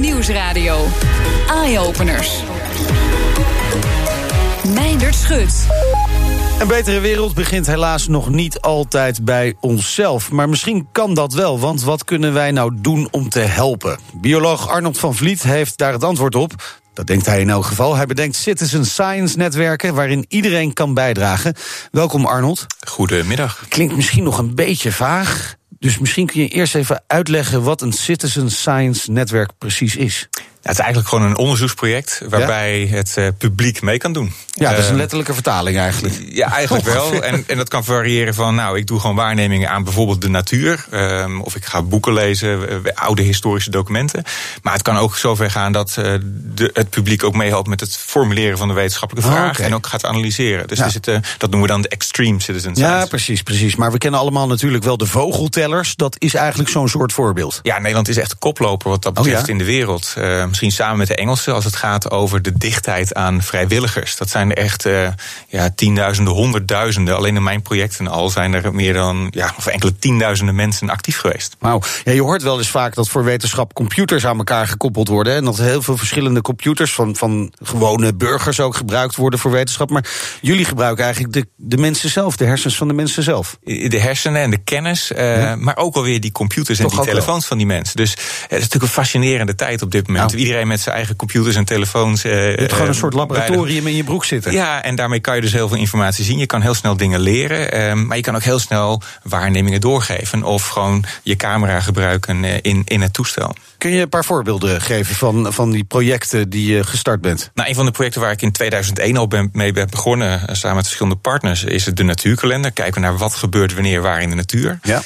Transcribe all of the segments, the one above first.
Nieuwsradio. Eye-openers. Meindert Schut. Een betere wereld begint helaas nog niet altijd bij onszelf. Maar misschien kan dat wel, want wat kunnen wij nou doen om te helpen? Bioloog Arnold van Vliet heeft daar het antwoord op. Dat denkt hij in elk geval. Hij bedenkt citizen science netwerken waarin iedereen kan bijdragen. Welkom Arnold. Goedemiddag. Klinkt misschien nog een beetje vaag. Dus misschien kun je eerst even uitleggen wat een citizen science netwerk precies is het is eigenlijk gewoon een onderzoeksproject waarbij het uh, publiek mee kan doen. Ja, dat is een eh, letterlijke vertaling eigenlijk. Ja, eigenlijk wel. En, en dat kan variëren van, nou, ik doe gewoon waarnemingen aan bijvoorbeeld de natuur. Um, of ik ga boeken lezen, uh, oude historische documenten. Maar het kan ook zover gaan dat uh, de, het publiek ook meehelpt met het formuleren van de wetenschappelijke vraag. Oh, okay. En ook gaat analyseren. Dus ja. het, dat noemen we dan de extreme citizen science. Ja, precies, precies. Maar we kennen allemaal natuurlijk wel de vogeltellers. Dat is eigenlijk zo'n soort voorbeeld. Ja, Nederland is echt koploper wat dat betreft oh, ja? in de wereld. Misschien samen met de Engelsen als het gaat over de dichtheid aan vrijwilligers. Dat zijn er echt uh, ja, tienduizenden, honderdduizenden. Alleen in mijn projecten al zijn er meer dan ja, of enkele tienduizenden mensen actief geweest. Wauw. Ja, je hoort wel eens vaak dat voor wetenschap computers aan elkaar gekoppeld worden. En dat heel veel verschillende computers van, van gewone burgers ook gebruikt worden voor wetenschap. Maar jullie gebruiken eigenlijk de, de mensen zelf, de hersens van de mensen zelf. De hersenen en de kennis, uh, ja. maar ook alweer die computers en Toch die telefoons wel. van die mensen. Dus het is natuurlijk een fascinerende tijd op dit moment. Nou. Iedereen met zijn eigen computers en telefoons. Uh, je hebt gewoon een soort laboratorium in je broek zitten. Ja, en daarmee kan je dus heel veel informatie zien. Je kan heel snel dingen leren, uh, maar je kan ook heel snel waarnemingen doorgeven. Of gewoon je camera gebruiken uh, in, in het toestel. Kun je een paar voorbeelden geven van, van die projecten die je gestart bent? Nou, een van de projecten waar ik in 2001 al ben, mee ben begonnen, samen met verschillende partners, is het de natuurkalender. Kijken we naar wat gebeurt wanneer waar in de natuur. Ja.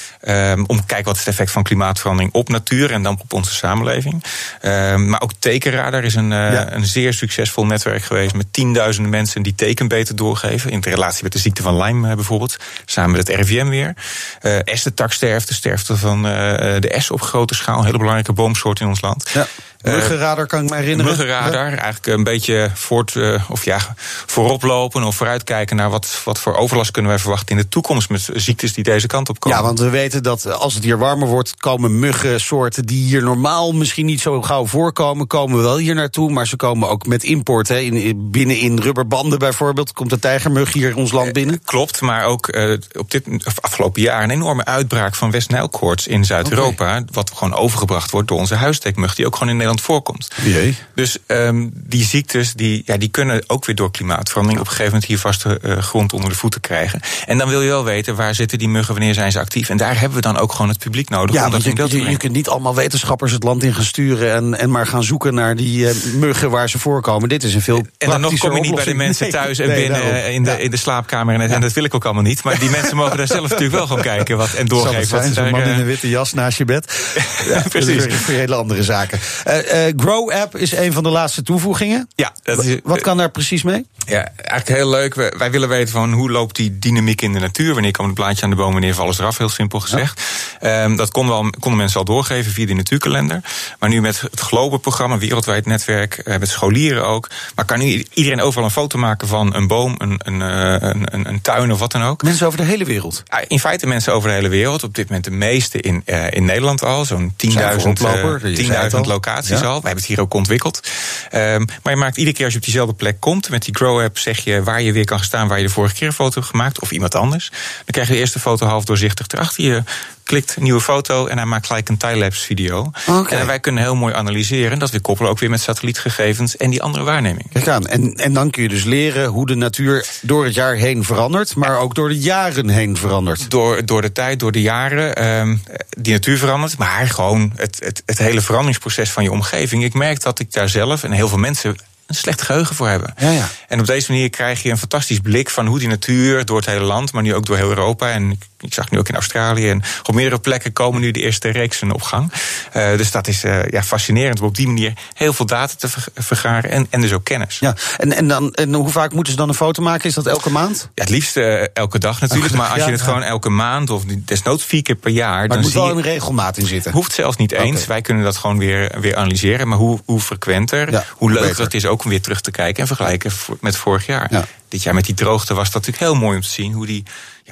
Um, om te kijken wat is het effect van klimaatverandering op natuur en dan op onze samenleving. Um, maar ook tekenradar is een, uh, ja. een zeer succesvol netwerk geweest met tienduizenden mensen die teken beter doorgeven. In relatie met de ziekte van Lyme uh, bijvoorbeeld. Samen met het RIVM weer. Uh, essentaksterfte, sterfte van de S op grote schaal. Een hele belangrijke boomsoort in ons land. Ja. Muggenradar kan ik me herinneren. Muggenradar, eigenlijk een beetje voort, uh, of ja, vooroplopen of vooruitkijken naar wat, wat voor overlast kunnen wij verwachten in de toekomst met ziektes die deze kant op komen. Ja, want we weten dat als het hier warmer wordt, komen muggensoorten die hier normaal misschien niet zo gauw voorkomen, komen wel hier naartoe. Maar ze komen ook met import. Hè. In, binnen in rubberbanden bijvoorbeeld komt de tijgermug hier ons land binnen. Uh, klopt, maar ook uh, op dit afgelopen jaar een enorme uitbraak van West-Nijlkoorts in Zuid-Europa. Okay. Wat gewoon overgebracht wordt door onze huistekmug, die ook gewoon in Nederland voorkomt. Jee. Dus um, die ziektes die, ja, die kunnen ook weer door klimaatverandering op een gegeven moment hier vaste uh, grond onder de voeten krijgen. En dan wil je wel weten waar zitten die muggen, wanneer zijn ze actief. En daar hebben we dan ook gewoon het publiek nodig. Ja, om dat je, je, je, kunt niet allemaal wetenschappers het land in gaan sturen en, en maar gaan zoeken naar die uh, muggen waar ze voorkomen. Dit is een veel En dan nog kom je niet bij de mensen thuis en nee, binnen nee, in, de, ja. in de slaapkamer. En, en dat wil ik ook allemaal niet. Maar die mensen mogen daar zelf natuurlijk wel gaan kijken wat, en doorgeven. Zo'n man in een witte jas naast je bed. ja, precies. Voor hele andere zaken. Uh, uh, Grow App is een van de laatste toevoegingen. Ja, dat is, Wat kan daar precies mee? Ja, eigenlijk heel leuk. Wij willen weten van hoe loopt die dynamiek in de natuur. Wanneer komt het blaadje aan de boom, wanneer vallen ze eraf, heel simpel gezegd. Ja. Um, dat konden, wel, konden mensen al doorgeven via de natuurkalender. Maar nu met het Globe-programma, wereldwijd netwerk, uh, met scholieren ook. Maar kan nu iedereen overal een foto maken van een boom, een, een, een, een, tuin of wat dan ook. Mensen over de hele wereld? Ja, in feite mensen over de hele wereld. Op dit moment de meeste in, uh, in Nederland al. Zo'n 10.000 10 locaties al. We hebben het hier ook ontwikkeld. Um, maar je maakt iedere keer als je op diezelfde plek komt, met die Grow-app zeg je waar je weer kan staan waar je de vorige keer een foto hebt gemaakt, of iemand anders. Dan krijg je de eerste foto half doorzichtig erachter. Je klikt een nieuwe foto en hij maakt gelijk een timelapse video. Okay. En wij kunnen heel mooi analyseren. Dat we koppelen ook weer met satellietgegevens en die andere waarnemingen. Kijk aan. En, en dan kun je dus leren hoe de natuur door het jaar heen verandert, maar ook door de jaren heen verandert. Door, door de tijd, door de jaren. Um, die natuur verandert, maar gewoon het, het, het hele veranderingsproces van je omgeving. Ik merk dat ik daar zelf en heel veel mensen een slecht geheugen voor hebben. Ja, ja. En op deze manier krijg je een fantastisch blik van hoe die natuur door het hele land, maar nu ook door heel Europa. En ik zag nu ook in Australië en op meerdere plekken komen nu de eerste reeksen op gang. Uh, dus dat is uh, ja, fascinerend om op die manier heel veel data te vergaren en, en dus ook kennis. Ja, en, en, dan, en hoe vaak moeten ze dan een foto maken? Is dat elke maand? Ja, het liefst uh, elke dag natuurlijk. Maar als je het ja. gewoon elke maand of desnoods vier keer per jaar. Maar dan moet wel een regelmaat in zitten. Hoeft zelfs niet eens. Okay. Wij kunnen dat gewoon weer, weer analyseren. Maar hoe, hoe frequenter, ja, hoe leuker het is ook om weer terug te kijken en vergelijken met vorig jaar. Ja. Dit jaar met die droogte was dat natuurlijk heel mooi om te zien hoe die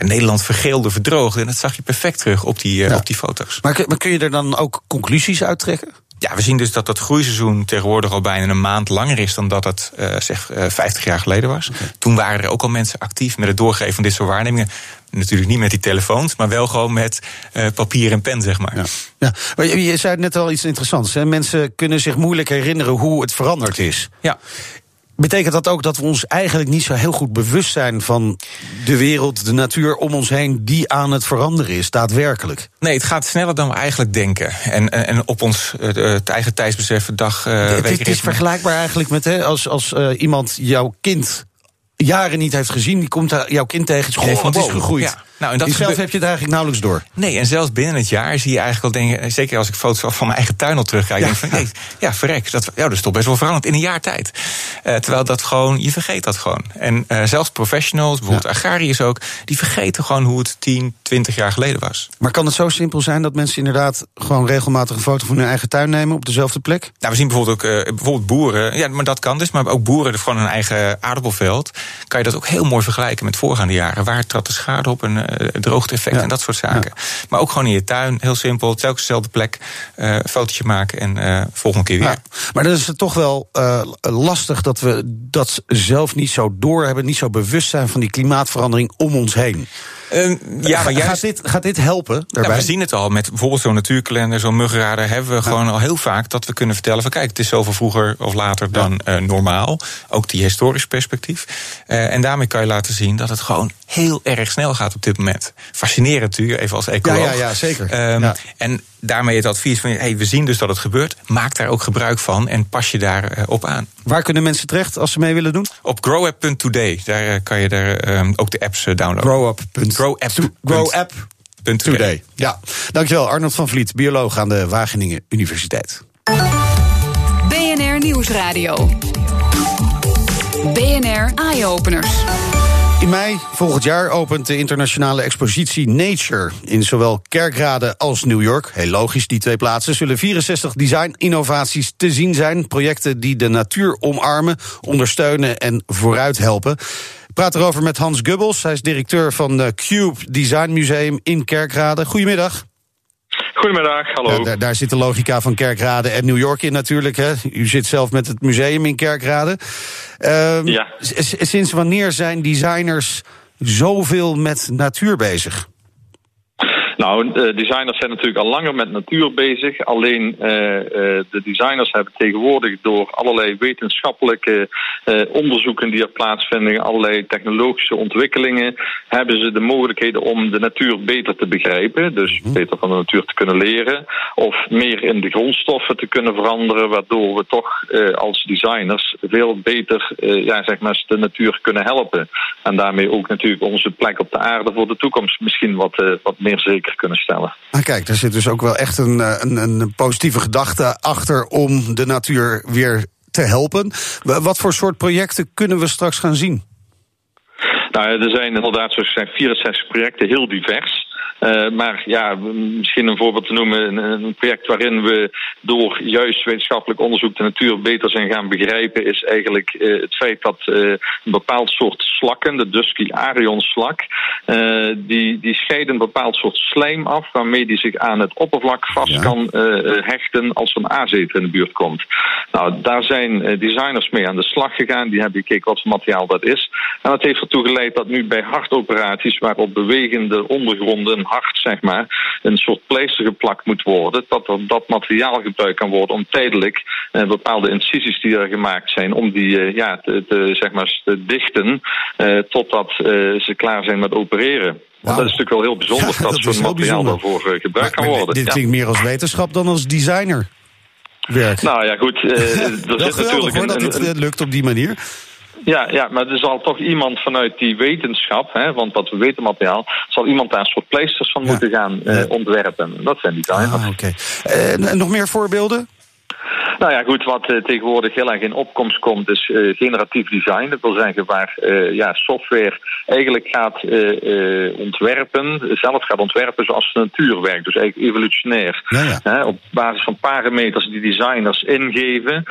Nederland vergeelde, verdroogde. En dat zag je perfect terug op die, ja. op die foto's. Maar, maar kun je er dan ook conclusies uit trekken? ja, we zien dus dat dat groeiseizoen tegenwoordig al bijna een maand langer is dan dat het uh, zeg uh, 50 jaar geleden was. Toen waren er ook al mensen actief met het doorgeven van dit soort waarnemingen. Natuurlijk niet met die telefoons, maar wel gewoon met uh, papier en pen, zeg maar. Ja. ja. Maar je, je zei net al iets interessants. Hè? Mensen kunnen zich moeilijk herinneren hoe het veranderd is. Ja. Betekent dat ook dat we ons eigenlijk niet zo heel goed bewust zijn van de wereld, de natuur om ons heen, die aan het veranderen is, daadwerkelijk? Nee, het gaat sneller dan we eigenlijk denken. En, en op ons het eigen tijdsbesef, dag. Uh, het, het is vergelijkbaar eigenlijk met hè, als, als uh, iemand jouw kind jaren niet heeft gezien, die komt jouw kind tegen. Goh, wat is gegroeid. Ja. Nou, en dat zelf heb je het eigenlijk nauwelijks door. Nee, en zelfs binnen het jaar zie je eigenlijk al dingen. Zeker als ik foto's van mijn eigen tuin al terugkijk. Ja. Denk van, nee, ja, verrek. Dat, ja, dat is toch best wel veranderd in een jaar tijd. Uh, terwijl dat gewoon, je vergeet dat gewoon. En uh, zelfs professionals, bijvoorbeeld ja. agrariërs ook, die vergeten gewoon hoe het 10, 20 jaar geleden was. Maar kan het zo simpel zijn dat mensen inderdaad gewoon regelmatig een foto van hun eigen tuin nemen op dezelfde plek? Nou, we zien bijvoorbeeld ook uh, bijvoorbeeld boeren. Ja, maar dat kan dus. Maar ook boeren van hun eigen aardappelveld. Kan je dat ook heel mooi vergelijken met voorgaande jaren. Waar trad de schade op en droogte effect ja. en dat soort zaken. Ja. Maar ook gewoon in je tuin, heel simpel, telkens dezelfde plek, uh, fotootje maken en uh, volgende keer weer. Ja. Maar dan is het toch wel uh, lastig dat we dat zelf niet zo doorhebben, niet zo bewust zijn van die klimaatverandering om ons heen. Uh, ja, maar juist, gaat, dit, gaat dit helpen? Nou, we zien het al met bijvoorbeeld zo'n natuurkalender, zo'n muggenradar. Hebben we gewoon al heel vaak dat we kunnen vertellen: van kijk, het is zoveel vroeger of later dan uh, normaal. Ook die historisch perspectief. Uh, en daarmee kan je laten zien dat het gewoon heel erg snel gaat op dit moment. Fascinerend natuurlijk, even als ecoloog. Ja, ja, ja zeker. Um. En daarmee het advies van: hey, we zien dus dat het gebeurt. Maak daar ook gebruik van en pas je daarop uh, op aan. Waar kunnen mensen terecht als ze mee willen doen? Op growapp.today. Daar uh, kan je daar, um, ook de apps downloaden. Growapp. Growapp. Growapp. Today. Ja, dankjewel Arnold van Vliet, bioloog aan de Wageningen Universiteit. BNR Nieuwsradio. BNR Eye Openers. In mei volgend jaar opent de internationale expositie Nature. In zowel Kerkrade als New York, heel logisch die twee plaatsen, zullen 64 design-innovaties te zien zijn. Projecten die de natuur omarmen, ondersteunen en vooruit helpen. Praat erover met Hans Gubbels. Hij is directeur van de Cube Design Museum in Kerkrade. Goedemiddag. Goedemiddag, hallo. Ja, daar, daar, zit de logica van Kerkrade en New York in natuurlijk. Hè. U zit zelf met het museum in Kerkrade. Um, ja. Sinds wanneer zijn designers zoveel met natuur bezig? Nou, de designers zijn natuurlijk al langer met natuur bezig. Alleen uh, de designers hebben tegenwoordig door allerlei wetenschappelijke uh, onderzoeken die er plaatsvinden, allerlei technologische ontwikkelingen, hebben ze de mogelijkheden om de natuur beter te begrijpen. Dus beter van de natuur te kunnen leren. Of meer in de grondstoffen te kunnen veranderen, waardoor we toch als designers veel beter ja, zeg maar, de natuur kunnen helpen. En daarmee ook natuurlijk onze plek op de aarde voor de toekomst misschien wat, wat meer zeker kunnen stellen. Ah, kijk, daar zit dus ook wel echt een, een, een positieve gedachte achter om de natuur weer te helpen. Wat voor soort projecten kunnen we straks gaan zien? Nou, er zijn inderdaad, zoals gezegd, 64 projecten, heel divers. Uh, maar ja, misschien een voorbeeld te noemen, een, project waarin we door juist wetenschappelijk onderzoek de natuur beter zijn gaan begrijpen, is eigenlijk uh, het feit dat uh, een bepaald soort slakken, de Dusky Arion slak, die, die scheiden een bepaald soort slijm af waarmee die zich aan het oppervlak vast ja. kan hechten als er een aazeter in de buurt komt. Nou, daar zijn designers mee aan de slag gegaan, die hebben gekeken wat voor materiaal dat is. En dat heeft ertoe geleid dat nu bij hartoperaties waarop bewegende ondergronden hart, zeg maar, een soort pleister geplakt moet worden. Dat er dat materiaal gebruikt kan worden om tijdelijk uh, bepaalde incisies die er gemaakt zijn, om die uh, ja, te, te, zeg maar, te dichten uh, totdat ze klaar zijn met opereren. Wow. Dat is natuurlijk wel heel bijzonder ja, dat, dat zo'n materiaal daarvoor gebruikt maar, kan worden. Dit klinkt ja. meer als wetenschap dan als designer. Werk. Nou ja, goed. er zit natuurlijk hoor, een, dat dit lukt op die manier. Ja, ja, maar er zal toch iemand vanuit die wetenschap, hè, want wat we weten materiaal, zal iemand daar een soort pleisters van ja. moeten gaan uh, ontwerpen. Dat zijn die. Ah, Oké. Okay. Uh, nog meer voorbeelden? Nou ja, goed, wat tegenwoordig heel erg in opkomst komt, is generatief design. Dat wil zeggen waar ja, software eigenlijk gaat ontwerpen, zelf gaat ontwerpen zoals de natuur werkt. Dus eigenlijk evolutionair. Ja, op basis van parameters die designers ingeven,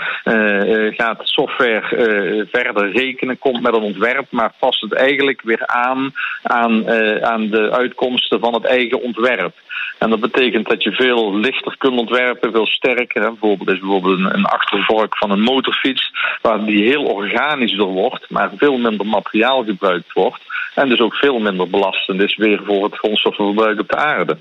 gaat software verder rekenen, komt met een ontwerp, maar past het eigenlijk weer aan aan, aan de uitkomsten van het eigen ontwerp. En dat betekent dat je veel lichter kunt ontwerpen, veel sterker. Hè. Bijvoorbeeld is bijvoorbeeld een, achtervork van een motorfiets, waar die heel organisch door wordt, maar veel minder materiaal gebruikt wordt. En dus ook veel minder belastend is weer voor het grondstoffenverbruik op de aarde.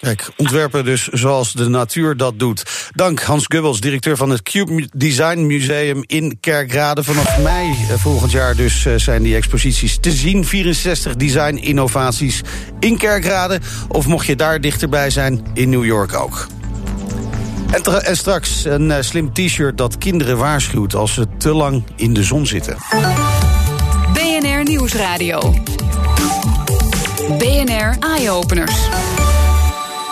Kijk, ontwerpen dus zoals de natuur dat doet. Dank Hans Gubbels, directeur van het Cube Design Museum in Kerkrade. Vanaf mei eh, volgend jaar dus eh, zijn die exposities te zien. 64 design innovaties in Kerkrade. Of mocht je daar dichterbij zijn, in New York ook. En, en straks een eh, slim t-shirt dat kinderen waarschuwt als ze te lang in de zon zitten. BNR Nieuwsradio. BNR Eye Openers.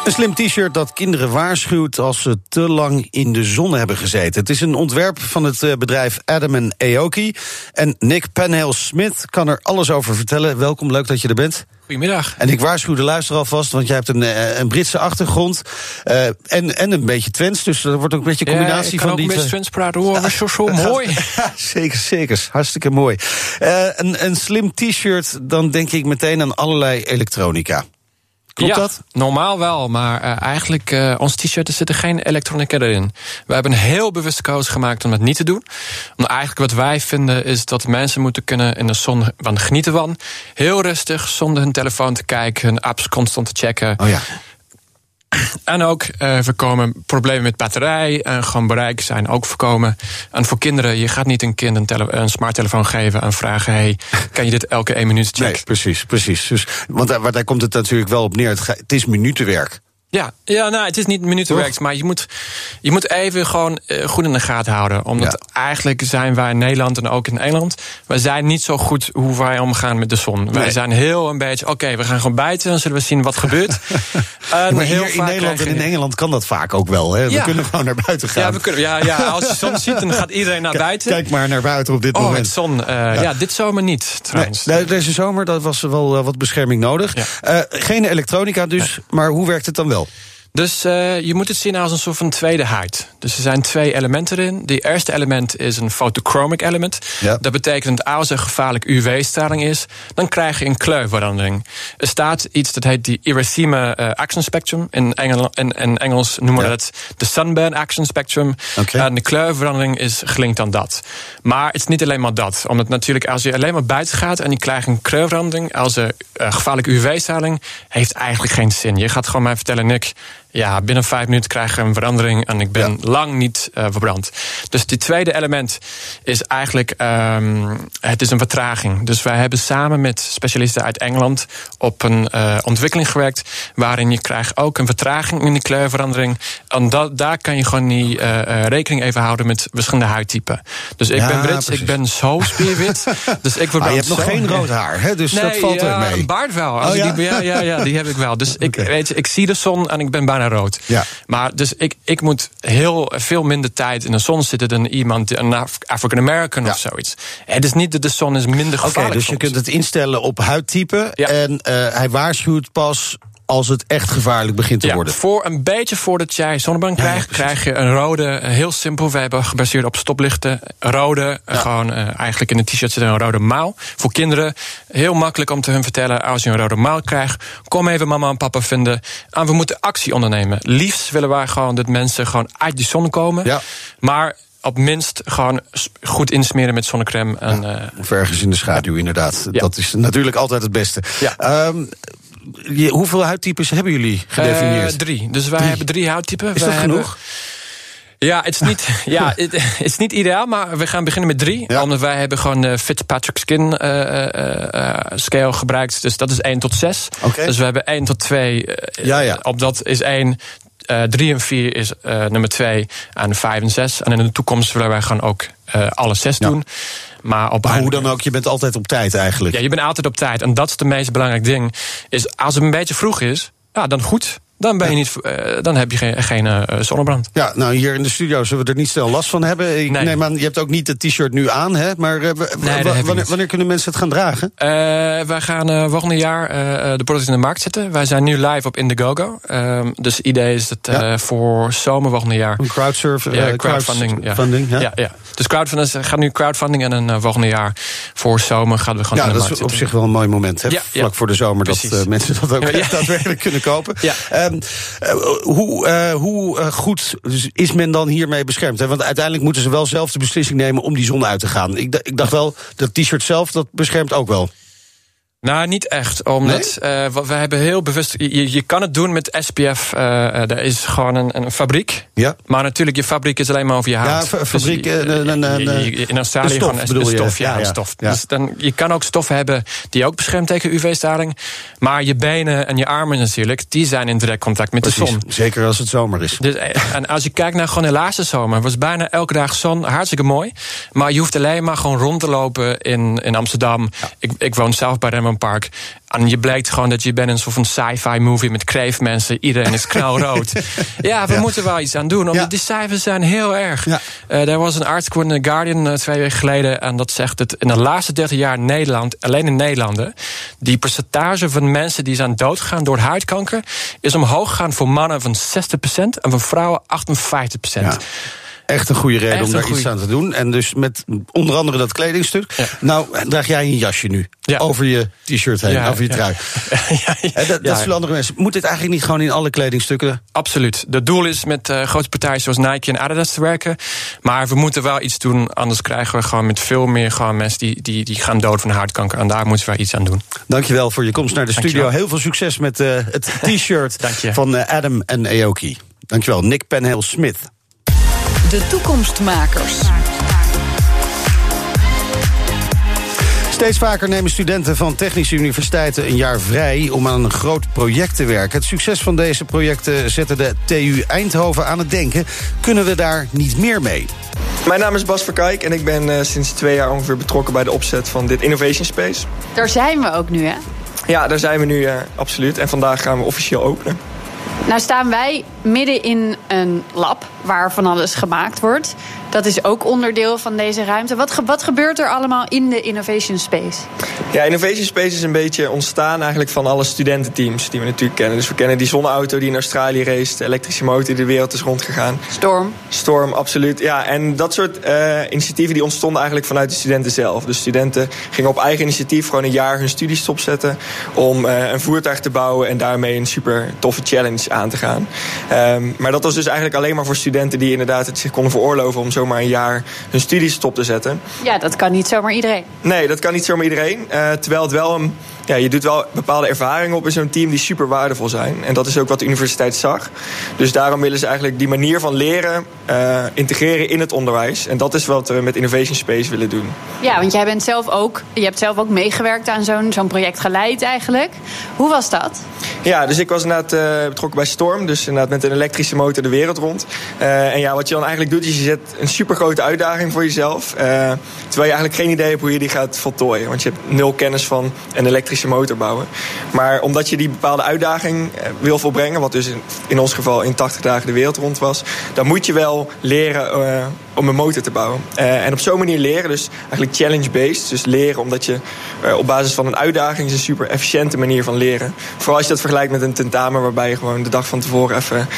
Een slim t-shirt dat kinderen waarschuwt als ze te lang in de zon hebben gezeten. Het is een ontwerp van het eh, bedrijf Adam Aoki. En Nick Penhale-Smith kan er alles over vertellen. Welkom, leuk dat je er bent. Goedemiddag. En ik waarschuw de luisteraar alvast, want jij hebt een, eh, een Britse achtergrond. Uh, en, en een beetje Twents, dus er wordt ook een beetje een combinatie ja, van die. Ik kan ook een Twents praten, hoor. Dat is zo, zo mooi. zeker, zeker. Hartstikke mooi. Uh, een, een slim t-shirt, dan denk ik meteen aan allerlei elektronica. Klopt ja, dat? Normaal wel, maar uh, eigenlijk, uh, ons t-shirt zitten geen elektronica erin. We hebben een heel bewuste keuze gemaakt om dat niet te doen. Omdat eigenlijk wat wij vinden is dat mensen moeten kunnen in de zon van genieten van. Heel rustig, zonder hun telefoon te kijken, hun apps constant te checken. Oh ja. En ook uh, voorkomen problemen met batterij en gewoon bereik zijn ook voorkomen. En voor kinderen, je gaat niet een kind een, een smarttelefoon geven en vragen: hey, kan je dit elke één minuut checken? Nee, precies, precies. Dus, want daar, daar komt het natuurlijk wel op neer. Het, het is minutenwerk. Ja, ja nou, het is niet minutenwerk, maar je moet, je moet even gewoon uh, goed in de gaten houden. Omdat ja. eigenlijk zijn wij in Nederland en ook in Engeland... wij zijn niet zo goed hoe wij omgaan met de zon. Nee. Wij zijn heel een beetje, oké, okay, we gaan gewoon buiten... dan zullen we zien wat gebeurt. maar heel in Nederland en in Engeland kan dat vaak ook wel. Hè? We ja. kunnen gewoon naar buiten gaan. Ja, we kunnen, ja, ja, als je zon ziet, dan gaat iedereen naar buiten. Kijk maar naar buiten op dit oh, moment. Zon, uh, ja. dit zomer niet, trouwens. Nee, deze zomer dat was wel wat bescherming nodig. geen elektronica dus, maar hoe werkt het dan wel? Bill. Dus uh, je moet het zien als een soort van tweede huid. Dus er zijn twee elementen erin. Het eerste element is een photochromic element. Ja. Dat betekent dat als er gevaarlijk UV-straling is, dan krijg je een kleurverandering. Er staat iets dat heet die Iracema uh, action spectrum. In, Engel, in, in Engels noemen we ja. dat de sunburn action spectrum. Okay. En de kleurverandering is gelinkt aan dat. Maar het is niet alleen maar dat. Omdat natuurlijk als je alleen maar buiten gaat en je krijgt een kleurverandering, als er uh, gevaarlijke UV-straling, heeft eigenlijk geen zin. Je gaat gewoon mij vertellen, Nick. Ja, binnen vijf minuten krijg je een verandering en ik ben ja. lang niet uh, verbrand. Dus die tweede element is eigenlijk, um, het is een vertraging. Dus wij hebben samen met specialisten uit Engeland op een uh, ontwikkeling gewerkt, waarin je krijgt ook een vertraging in die kleurverandering. En dat, daar kan je gewoon niet uh, rekening even houden met verschillende huidtypen. Dus ik ja, ben Brits, precies. ik ben zo spierwit. dus ik ah, je hebt nog geen rood haar, hè? dus nee, dat valt er mee. Een baard wel. Oh, ja? Die, ja, ja, ja, die heb ik wel. Dus ik, weet je, ik zie de zon en ik ben bijna rood. Ja. Maar dus ik, ik moet heel veel minder tijd in de zon zitten dan iemand, een African American ja. of zoiets. Het is niet dat de zon is minder gevaarlijk. Oké, okay, dus je kunt het instellen op huidtype. Ja. En uh, hij waarschuwt pas als het echt gevaarlijk begint te ja, worden. Voor een beetje voordat jij zonnebrand krijgt, ja, krijg je een rode, heel simpel. We hebben gebaseerd op stoplichten. Rode, gewoon uh, eigenlijk in een t-shirt zit een rode mouw. Voor kinderen heel makkelijk om te hun vertellen: als je een rode mouw krijgt, kom even mama en papa vinden. En we moeten actie ondernemen. Liefst willen wij gewoon dat mensen gewoon uit die zon komen. Ja. Maar op minst gewoon goed insmeren met zonnecrème. En, ja, of ergens in de schaduw, inderdaad. Ja. Dat is natuurlijk altijd het beste. Ja. Um, je, hoeveel huidtypes hebben jullie gedefinieerd? Uh, drie. Dus wij drie. hebben drie huidtypen. Is wij dat hebben... genoeg? Ja, het is niet, ja, het, het is niet ideaal, maar we gaan beginnen met drie. Ja. Omdat wij hebben gewoon de Fitzpatrick Skin uh, uh, scale gebruikt. Dus dat is 1 tot 6. Okay. Dus we hebben 1 tot 2. ja, ja. Op dat is 1. Uh, 3 en 4 is uh, nummer 2 en 5 en 6. En in de toekomst willen wij gewoon ook uh, alle 6 ja. doen. Maar, op maar hoe dan ook, je bent altijd op tijd eigenlijk. Ja, je bent altijd op tijd. En dat is het meest belangrijk ding. Is als het een beetje vroeg is, ja, dan goed. Dan, ben je niet, dan heb je geen, geen zonnebrand. Ja, nou hier in de studio zullen we er niet snel last van hebben. Ik Nee. neem aan, je hebt ook niet het t-shirt nu aan, hè? Maar eh, Nee, dat wanneer, kunnen mensen het gaan dragen? Eh, wij gaan eh volgende jaar eh, de producten in de markt zetten. Wij zijn nu live op Indiegogo. Ehm, dus het idee is dat eh, Ja. voor zomer volgende jaar. Een crowdsurf, eh, Ja, crowdfunding. Ja. crowdfunding, ja. Ja, ja. Dus crowdfunding gaat nu crowdfunding en dan eh, volgende jaar voor zomer gaan we gewoon Ja, in de dat markt is op zich wel een mooi moment. Hè? Ja, Vlak ja. voor de zomer dat Precies. eh, mensen dat ook Ja, ja. echt daadwerkelijk kunnen kopen. Ja. Ehm, eh, hoe eh, hoe eh, goed is men dan hiermee beschermd? Want uiteindelijk moeten ze wel zelf de beslissing nemen om die zon uit te gaan. Ik dacht wel, dat t-shirt zelf, dat beschermt ook wel. Nou, niet echt. Omdat eh, we hebben heel bewust. Je, je kan het doen met SPF. eh eh, er is gewoon een, een fabriek. Ja. Maar natuurlijk, je fabriek is alleen maar over je huid. Ja, fa- fabriek, Dus, in Australië een stof, gewoon bedoel een je? stof. Ja, Ja, een ja. stof. Ja. Dus dan, je kan ook stoffen hebben die ook beschermt tegen UV-straling. Maar je benen en je armen natuurlijk, die zijn in direct contact met de zon. Zeker als het zomer is. Dus, en als je kijkt naar gewoon de laatste zomer, was bijna elke dag zon, hartstikke mooi. Maar je hoeft alleen maar gewoon rond te lopen in, in Amsterdam. Ik, ik woon zelf bij Rembrandtpark. En je blijkt gewoon dat je bent in een soort van sci-fi movie met kreefmensen. Iedereen is knalrood. ja, we Ja. moeten wel iets aan doen. Omdat Ja. die cijfers zijn heel erg. Ja. Eh, er was een artikel in The Guardian eh, twee weken geleden. En dat zegt dat in de laatste 30 jaar in Nederland, alleen in Nederland, die percentage van mensen die zijn doodgegaan door huidkanker, is omhoog gegaan voor mannen van 60% en voor vrouwen 58%. Echt een goede reden Echt om daar iets aan te doen. En dus met onder andere dat kledingstuk. Ja. Nou, draag jij een jasje nu. Ja. Over je t-shirt heen, Ja, over je trui. ja, dat, dat zullen andere mensen. Moet dit eigenlijk niet gewoon in alle kledingstukken? Absoluut. Het doel is met eh, grote partijen zoals Nike en Adidas te werken. Maar we moeten wel iets doen, anders krijgen we gewoon met veel meer gewoon mensen die, die, die gaan dood van huidkanker. En daar moeten we iets aan doen. Dankjewel voor je komst naar de studio. Dankjewel. Heel veel succes met eh, het t-shirt van eh, Adam en Aoki. Dankjewel, Nick Penhale Smith. De toekomstmakers. Steeds vaker nemen studenten van technische universiteiten een jaar vrij om aan een groot project te werken. Het succes van deze projecten zette de TU Eindhoven aan het denken. Kunnen we daar niet meer mee? Mijn naam is Bas Verkijk en ik ben eh, sinds twee jaar ongeveer betrokken bij de opzet van dit Innovation Space. Daar zijn we ook nu, hè? Ja, daar zijn we nu eh, absoluut. En vandaag gaan we officieel openen. Nou staan wij midden in een lab waar van alles gemaakt wordt. Dat is ook onderdeel van deze ruimte. Wat, ge- wat gebeurt er allemaal in de Innovation Space? Ja, Innovation Space is een beetje ontstaan eigenlijk van alle studententeams die we natuurlijk kennen. Dus we kennen die zonneauto die in Australië race, de elektrische motor die de wereld is rondgegaan. Storm. Storm, absoluut. Ja, en dat soort eh, initiatieven die ontstonden eigenlijk vanuit de studenten zelf. Dus studenten gingen op eigen initiatief gewoon een jaar hun studies stopzetten om eh, een voertuig te bouwen en daarmee een super toffe challenge aan te gaan. Ehm, maar dat was dus eigenlijk alleen maar voor studenten die inderdaad het zich konden veroorloven om zomaar een jaar hun studies stop te zetten. Ja, dat kan niet zomaar iedereen. Nee, dat kan niet zomaar iedereen. Eh, terwijl het wel een. Ja, je doet wel bepaalde ervaringen op in zo'n team die super waardevol zijn. En dat is ook wat de universiteit zag. Dus daarom willen ze eigenlijk die manier van leren eh, integreren in het onderwijs. En dat is wat we met Innovation Space willen doen. Ja, want jij bent zelf ook, je hebt zelf ook meegewerkt aan zo'n zo'n project geleid eigenlijk. Hoe was dat? Ja, dus ik was inderdaad eh, betrokken bij Storm. Dus inderdaad met een elektrische motor de wereld rond. Eh, en ja, wat je dan eigenlijk doet, is je zet een super grote uitdaging voor jezelf. terwijl je eigenlijk geen idee hebt hoe je die gaat voltooien. Want je hebt nul kennis van een elektrische motor bouwen. Maar omdat je die bepaalde uitdaging eh, wil volbrengen, wat dus in, in ons geval in 80 dagen de wereld rond was, dan moet je wel leren eh, om een motor te bouwen. Eh, en op zo'n manier leren, dus eigenlijk challenge-based. Dus leren omdat je op basis van een uitdaging is een super efficiënte manier van leren. Vooral als je dat vergelijkt met een tentamen waarbij je gewoon de dag van tevoren even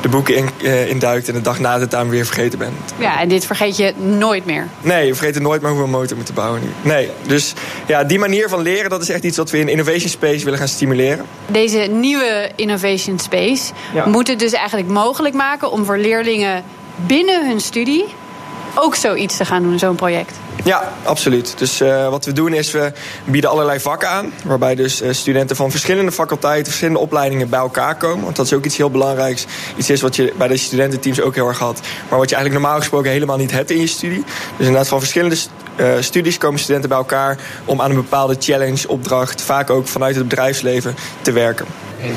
de boeken in, induikt en de dag na het tentamen weer vergeten bent. Ja, en dit vergeet je nooit meer. Nee, we vergeten nooit meer hoe we een motor moeten bouwen. Nee, dus ja, die manier van leren, dat is echt iets wat we in Innovation Space willen gaan stimuleren. Deze nieuwe Innovation Space Ja. moet het dus eigenlijk mogelijk maken om voor leerlingen binnen hun studie ook zoiets te gaan doen, zo'n project. Ja, absoluut. Dus eh, wat we doen is, we bieden allerlei vakken aan. Waarbij dus eh, studenten van verschillende faculteiten, verschillende opleidingen bij elkaar komen. Want dat is ook iets heel belangrijks. Iets is wat je bij de studententeams ook heel erg had. Maar wat je eigenlijk normaal gesproken helemaal niet hebt in je studie. Dus inderdaad van verschillende eh, studies komen studenten bij elkaar om aan een bepaalde challenge, opdracht, vaak ook vanuit het bedrijfsleven, te werken.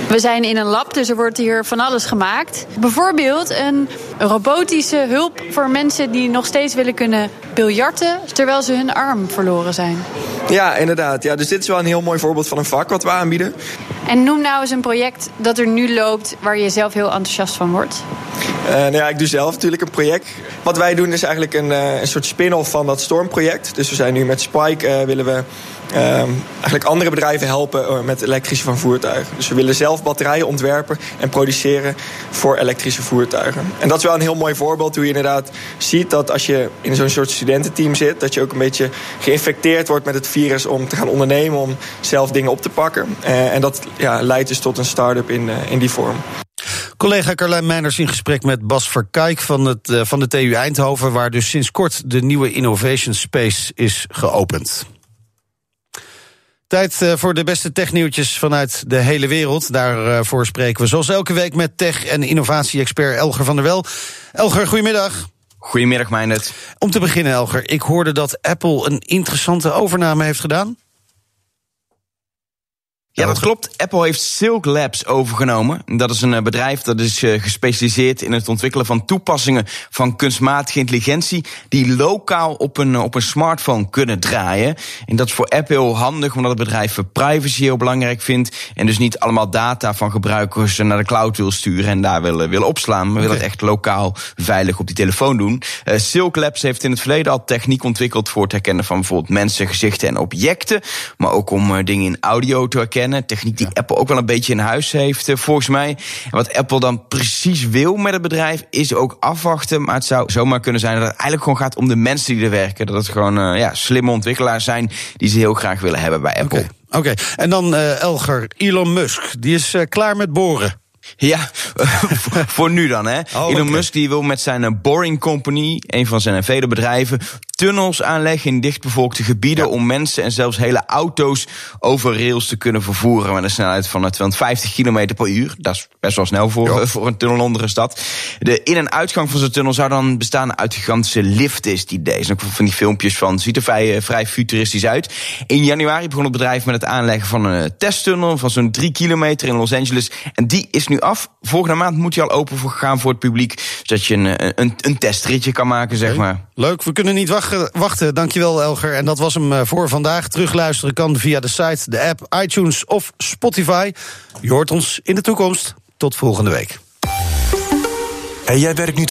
We zijn in een lab, dus er wordt hier van alles gemaakt. Bijvoorbeeld een robotische hulp voor mensen die nog steeds willen kunnen biljarten terwijl ze hun arm verloren zijn. Ja, inderdaad. Ja, dus dit is wel een heel mooi voorbeeld van een vak wat we aanbieden. En noem nou eens een project dat er nu loopt waar je zelf heel enthousiast van wordt. Uh, nou ja, ik doe zelf natuurlijk een project. Wat wij doen is eigenlijk een, uh, een soort spin-off van dat Stormproject. Dus we zijn nu met Spike uh, willen we eigenlijk andere bedrijven helpen met elektrische van voertuigen. Dus we willen zelf batterijen ontwerpen en produceren voor elektrische voertuigen. En dat is wel een heel mooi voorbeeld hoe je inderdaad ziet dat als je in zo'n soort studententeam zit, dat je ook een beetje geïnfecteerd wordt met het virus om te gaan ondernemen, om zelf dingen op te pakken. en dat ja, leidt dus tot een start-up in, in die vorm. Collega Carlijn Meijners in gesprek met Bas Verkijk van, het, van de TU Eindhoven... waar dus sinds kort de nieuwe Innovation Space is geopend. Tijd uh, voor de beste technieuwtjes vanuit de hele wereld. Daarvoor uh, spreken we zoals elke week met tech- en innovatie-expert Elger van der Wel. Elger, goedemiddag. Goedemiddag, Meijnert. Om te beginnen, Elger, ik hoorde dat Apple een interessante overname heeft gedaan. Ja, dat klopt. Apple heeft Silk Labs overgenomen. Dat is een bedrijf dat is gespecialiseerd in het ontwikkelen van toepassingen van kunstmatige intelligentie die lokaal op een, op een smartphone kunnen draaien. En dat is voor Apple handig omdat het bedrijf privacy heel belangrijk vindt en dus niet allemaal data van gebruikers naar de cloud wil sturen en daar willen, willen opslaan, maar okay. wil het echt lokaal veilig op die telefoon doen. Uh, Silk Labs heeft in het verleden al techniek ontwikkeld voor het herkennen van bijvoorbeeld mensen, gezichten en objecten, maar ook om uh, dingen in audio te herkennen. Techniek die ja. Apple ook wel een beetje in huis heeft, volgens mij. En wat Apple dan precies wil met het bedrijf is ook afwachten. Maar het zou zomaar kunnen zijn dat het eigenlijk gewoon gaat om de mensen die er werken. Dat het gewoon uh, ja, slimme ontwikkelaars zijn die ze heel graag willen hebben bij Apple. Oké, okay. okay. en dan uh, Elger, Elon Musk. Die is uh, klaar met boren. Ja, voor nu dan, hè. Oh, Elon okay. Musk die wil met zijn Boring Company, een van zijn vele bedrijven, tunnels aanleggen in dichtbevolkte gebieden ja. om mensen en zelfs hele auto's over rails te kunnen vervoeren met een snelheid van 250 km per uur. Dat is best wel snel voor, ja. voor een tunnel onder een stad. De in- en uitgang van zijn tunnel zou dan bestaan uit gigantische liften, die deze. Van die filmpjes van, ziet er vrij, vrij futuristisch uit. In januari begon het bedrijf met het aanleggen van een testtunnel van zo'n 3 kilometer in Los Angeles. En die is nu af. Volgende maand moet hij al open voor gaan voor het publiek, zodat je een, een, een testritje kan maken, zeg okay. maar. Leuk, we kunnen niet wachten. Dankjewel, Elger. En dat was hem voor vandaag. Terugluisteren kan via de site, de app, iTunes of Spotify. Je hoort ons in de toekomst. Tot volgende week. En jij werkt nu